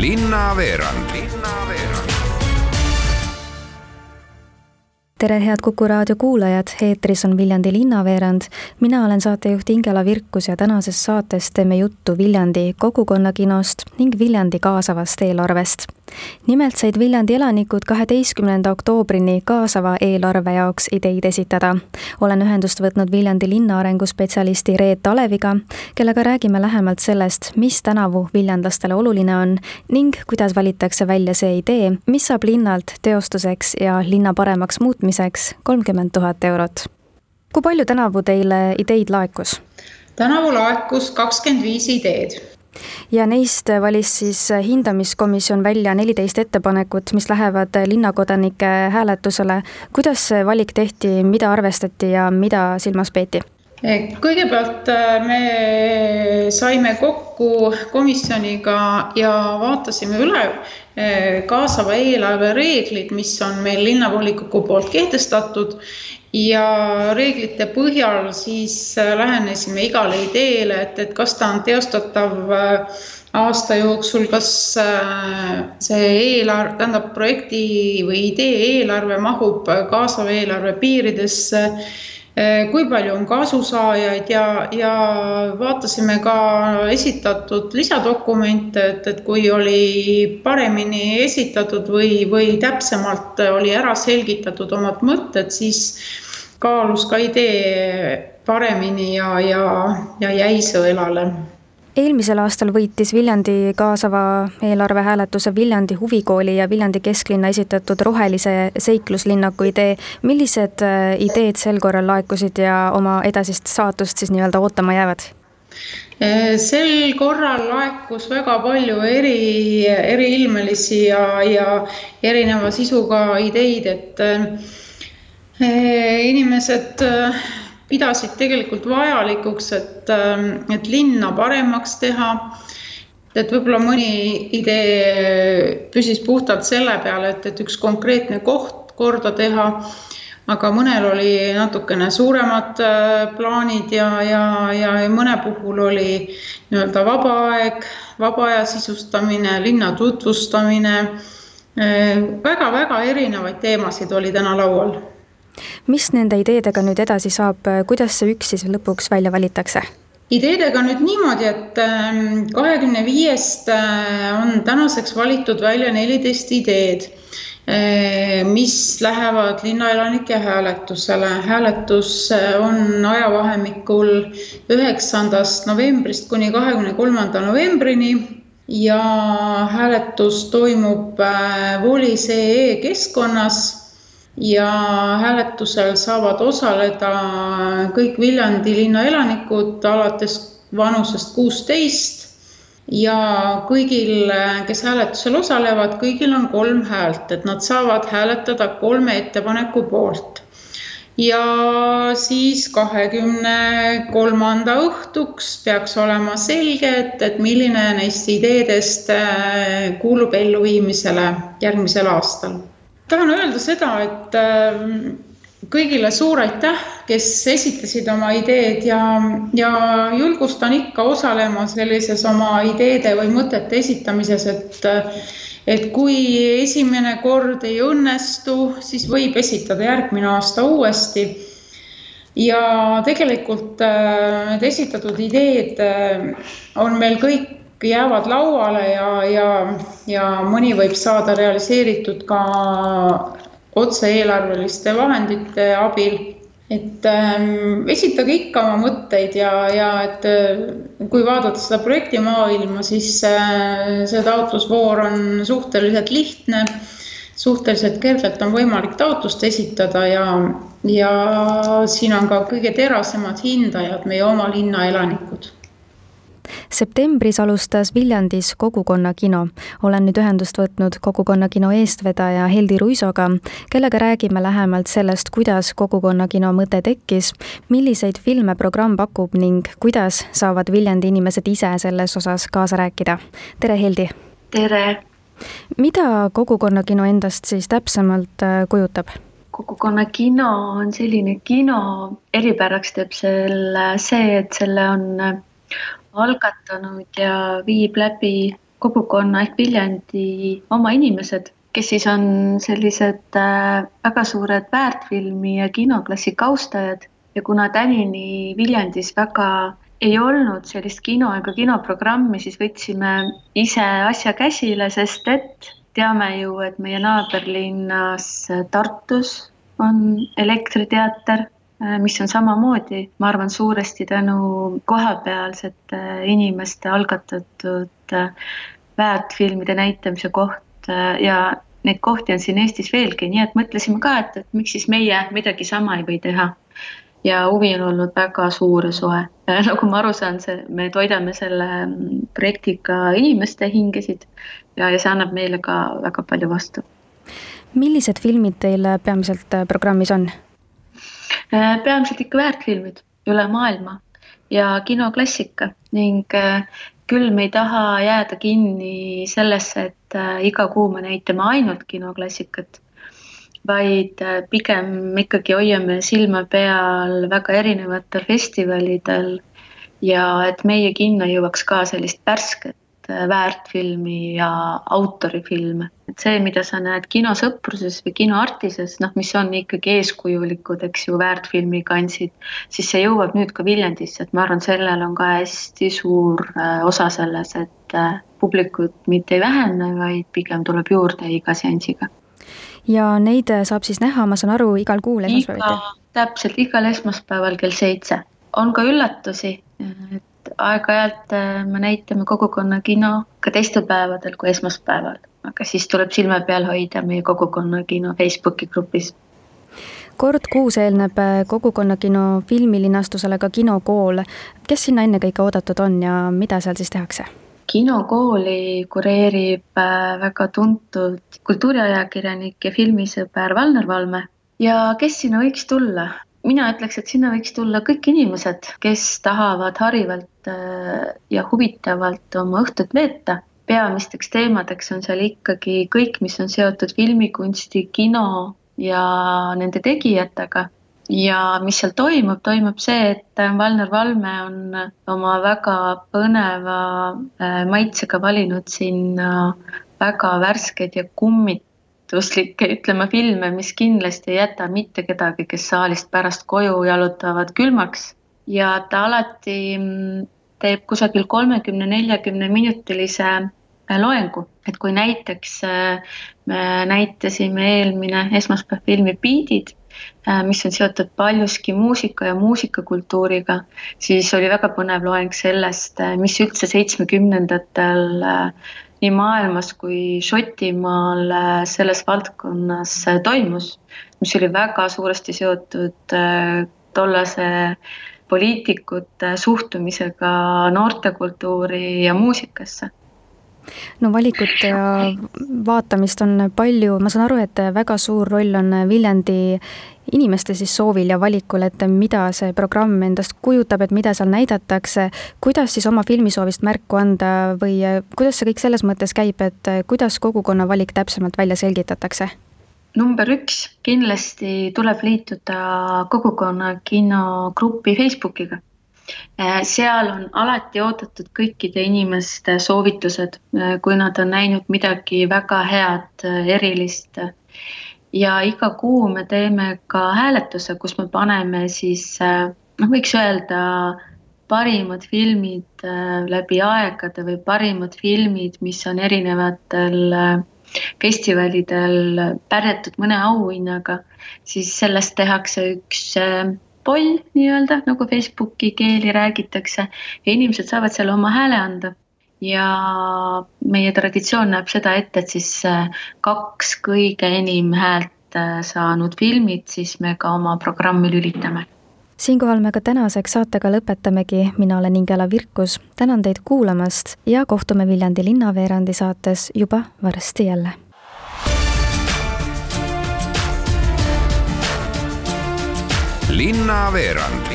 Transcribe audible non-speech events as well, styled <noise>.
linnaveerand tere, head Kuku raadio kuulajad, eetris on Viljandi linnaveerand. mina olen saatejuht Ingela Virkus ja tänases saates teeme juttu Viljandi kogukonnakinost ning Viljandi kaasavast eelarvest nimelt said Viljandi elanikud kaheteistkümnenda oktoobrini kaasava eelarve jaoks ideid esitada. olen ühendust võtnud Viljandi linna arenguspetsialisti Reet Aleviga, kellega räägime lähemalt sellest, mis tänavu viljandlastele oluline on ning kuidas valitakse välja see idee, mis saab linnalt teostuseks ja linna paremaks muutmiseks kolmkümmend tuhat eurot. kui palju tänavu teile ideid laekus? tänavu laekus kakskümmend viis ideed ja neist valis siis hindamiskomisjon välja neliteist ettepanekut, mis lähevad linnakodanike hääletusele. kuidas see valik tehti, mida arvestati ja mida silmas peeti? kõigepealt äh, me saime kokku komisjoniga ja vaatasime üle äh, kaasava eelarve reeglid, mis on meil linnavolikogu poolt kehtestatud ja reeglite põhjal siis äh, lähenesime igale ideele, et, et kas ta on teostatav aasta jooksul, kas see eelarve, tähendab projekti või idee eelarve mahub kaasava eelarve piiridesse kui palju on kasusaajaid ja, ja vaatasime ka esitatud lisadokumente, et, et kui oli paremini esitatud või, või täpsemalt oli ära selgitatud omad mõtted, siis kaalus ka idee paremini ja, ja, ja jäi sõelale eelmisel aastal võitis Viljandi kaasava eelarve hääletuse Viljandi huvikooli ja Viljandi kesklinna esitatud rohelise seikluslinnaku idee. millised äh, ideed sel korral laekusid ja oma edasist saatust siis nii-öelda ootama jäävad? Äh, sel korral laekus väga palju eri, eriilmelisi ja, ja erineva sisuga ideid, et äh, inimesed pidasid tegelikult vajalikuks, et, ähm, et linna paremaks teha. et võib-olla mõni idee püsis puhtalt selle peale, et, et üks konkreetne koht korda teha. aga mõnel oli natukene suuremad äh, plaanid ja, ja, ja mõne puhul oli nii-öelda vaba aeg, vaba aja sisustamine, linna tutvustamine väga-väga äh, erinevaid teemasid oli täna laual mis nende ideedega nüüd edasi saab, kuidas see üks siis lõpuks välja valitakse? ideedega nüüd niimoodi, et ähm, kahekümne viiest äh, on tänaseks valitud välja neliteist ideed, äh, mis lähevad linnaelanike hääletusele. hääletus äh, on ajavahemikul üheksandast novembrist kuni kahekümne kolmanda novembrini ja hääletus toimub Volis.ee keskkonnas ja hääletusel saavad osaleda kõik Viljandi linna elanikud alates vanusest kuusteist ja kõigil, kes hääletusel osalevad, kõigil on kolm häält, et nad saavad hääletada kolme ettepaneku poolt. ja siis kahekümne kolmanda õhtuks peaks olema selge, et, et milline neist ideedest kuulub elluviimisele järgmisel aastal tahan öelda seda, et ähm, kõigile suur aitäh, kes esitasid oma ideed ja, ja julgustan ikka osalema sellises oma ideede või mõtete esitamises, et et kui esimene kord ei õnnestu, siis võib esitada järgmine aasta uuesti. ja tegelikult äh, need esitatud ideed äh, on meil kõik jäävad lauale ja, ja, ja mõni võib saada realiseeritud ka otse-eelarveliste vahendite abil. et ähm, esitage ikka oma mõtteid ja, ja et äh, kui vaadata seda projektimaailma, siis äh, see taotlusvoor on suhteliselt lihtne. suhteliselt kergelt on võimalik taotlust esitada ja, ja siin on ka kõige terasemad hindajad, meie oma linna elanikud septembris alustas Viljandis kogukonnakino. olen nüüd ühendust võtnud kogukonnakino eestvedaja Heldi Ruisoga, kellega räägime lähemalt sellest, kuidas kogukonnakino mõte tekkis, milliseid filme programm pakub ning kuidas saavad Viljandi inimesed ise selles osas kaasa rääkida. tere, Heldi! tere! mida kogukonnakino endast siis täpsemalt äh, kujutab? kogukonnakino on selline kino, eripäraks teeb selle see, et selle on algatanud ja viib läbi kogukonna ehk Viljandi oma inimesed, kes siis on sellised äh, väga suured väärtfilmi ja kinoklassika austajad ja kuna tänini Viljandis väga ei olnud sellist kino ega kinoprogrammi, siis võtsime ise asja käsile, sest et teame ju, et meie naaberlinnas Tartus on elektriteater, mis on samamoodi, ma arvan, suuresti tänu kohapealsete inimeste algatatud väärtfilmide näitamise koht ja neid kohti on siin Eestis veelgi, nii et mõtlesime ka, et, et miks siis meie midagi sama ei või teha ja huvi on olnud väga suur ja soe. <laughs> nagu ma aru saan, see, me toidame selle mm, projektiga inimeste hingesid ja, ja see annab meile ka väga palju vastu. millised filmid teil peamiselt äh, programmis on? Äh, peamiselt ikka väärtfilmid üle maailma ja kinoklassika ning äh, küll me ei taha jääda kinni sellesse, et iga kuu me näitame ainult kinoklassikat vaid äh, pigem ikkagi hoiame silma peal väga erinevatel festivalidel ja et meie kinno jõuaks ka sellist värsket äh, väärtfilmi ja autorifilme. et see, mida sa näed kinosõpruses või kinoartises, noh, mis on ikkagi eeskujulikud, eks ju, väärtfilmi kandsid, siis see jõuab nüüd ka Viljandisse, et ma arvan, sellel on ka hästi suur äh, osa selles, et publikut mitte ei vähene, vaid pigem tuleb juurde iga seansiga ja neid äh, saab siis näha, ma saan aru, igal kuul esmaspäeviti? täpselt, igal esmaspäeval kell seitse. on ka üllatusi, et aeg-ajalt äh, me näitame kogukonnakino ka teistel päevadel kui esmaspäeval, aga siis tuleb silme peal hoida meie kogukonnakino Facebooki grupis kord kuus eelneb äh, kogukonnakino filmilinastusele ka kinokool. kes sinna ennekõike oodatud on ja mida seal siis tehakse? kinokooli kureerib äh, väga tuntud kultuuriajakirjanik ja filmisõber Valner Valme ja kes sinna võiks tulla? Mina ütleks, et sinna võiks tulla kõik inimesed, kes tahavad harivalt äh, ja huvitavalt oma õhtut veeta. peamisteks teemadeks on seal ikkagi kõik, mis on seotud filmikunsti, kino ja nende tegijatega ja mis seal toimub, toimub see, et Valner Valme on oma väga põneva äh, maitsega valinud sinna väga värskeid ja kummituslikke, ütleme, filme, mis kindlasti ei jäta mitte kedagi, kes saalist pärast koju jalutavad külmaks. Ja ta alati mm, teeb kusagil kolmekümne, neljakümne minutilise äh, loengu, et kui näiteks äh, me näitasime eelmine esmaspäev filmi Beatid Äh, mis on seotud paljuski muusika ja muusikakultuuriga, siis oli väga põnev loeng sellest, mis üldse seitsmekümnendatel nii maailmas kui Šotimaal selles valdkonnas toimus, mis oli väga suuresti seotud tollase poliitikute suhtumisega noortekultuuri ja muusikasse. No valikut ja vaatamist on palju, ma saan aru, et väga suur roll on Viljandi inimeste siis soovil ja valikul, et mida see programm endast kujutab, et mida seal näidatakse, kuidas siis oma filmisoovist märku anda või kuidas see kõik selles mõttes käib, et kuidas kogukonna valik täpsemalt välja selgitatakse? number üks, kindlasti tuleb liituda kogukonna kinogrupi Facebookiga Äh, seal on alati oodatud kõikide inimeste soovitused, äh, kui nad on näinud midagi väga head, äh, erilist. Ja iga kuu me teeme ka hääletuse, kus me paneme siis noh, võiks öelda parimad filmid läbi aegade või parimad filmid, mis on erinevatel festivalidel pärjatud mõne auhinnaga, siis sellest tehakse üks poll nii-öelda, nagu Facebooki keeli räägitakse ja inimesed saavad seal oma hääle anda. Ja meie traditsioon näeb seda ette, et siis äh, kaks kõige enim häält äh, saanud filmid, siis me ka oma programmi lülitame. Siinkohal me ka tänaseks saatega lõpetamegi, mina olen Ingela Virkus, tänan teid kuulamast ja kohtume Viljandi linnaveerandi saates juba varsti jälle. Linnaveerand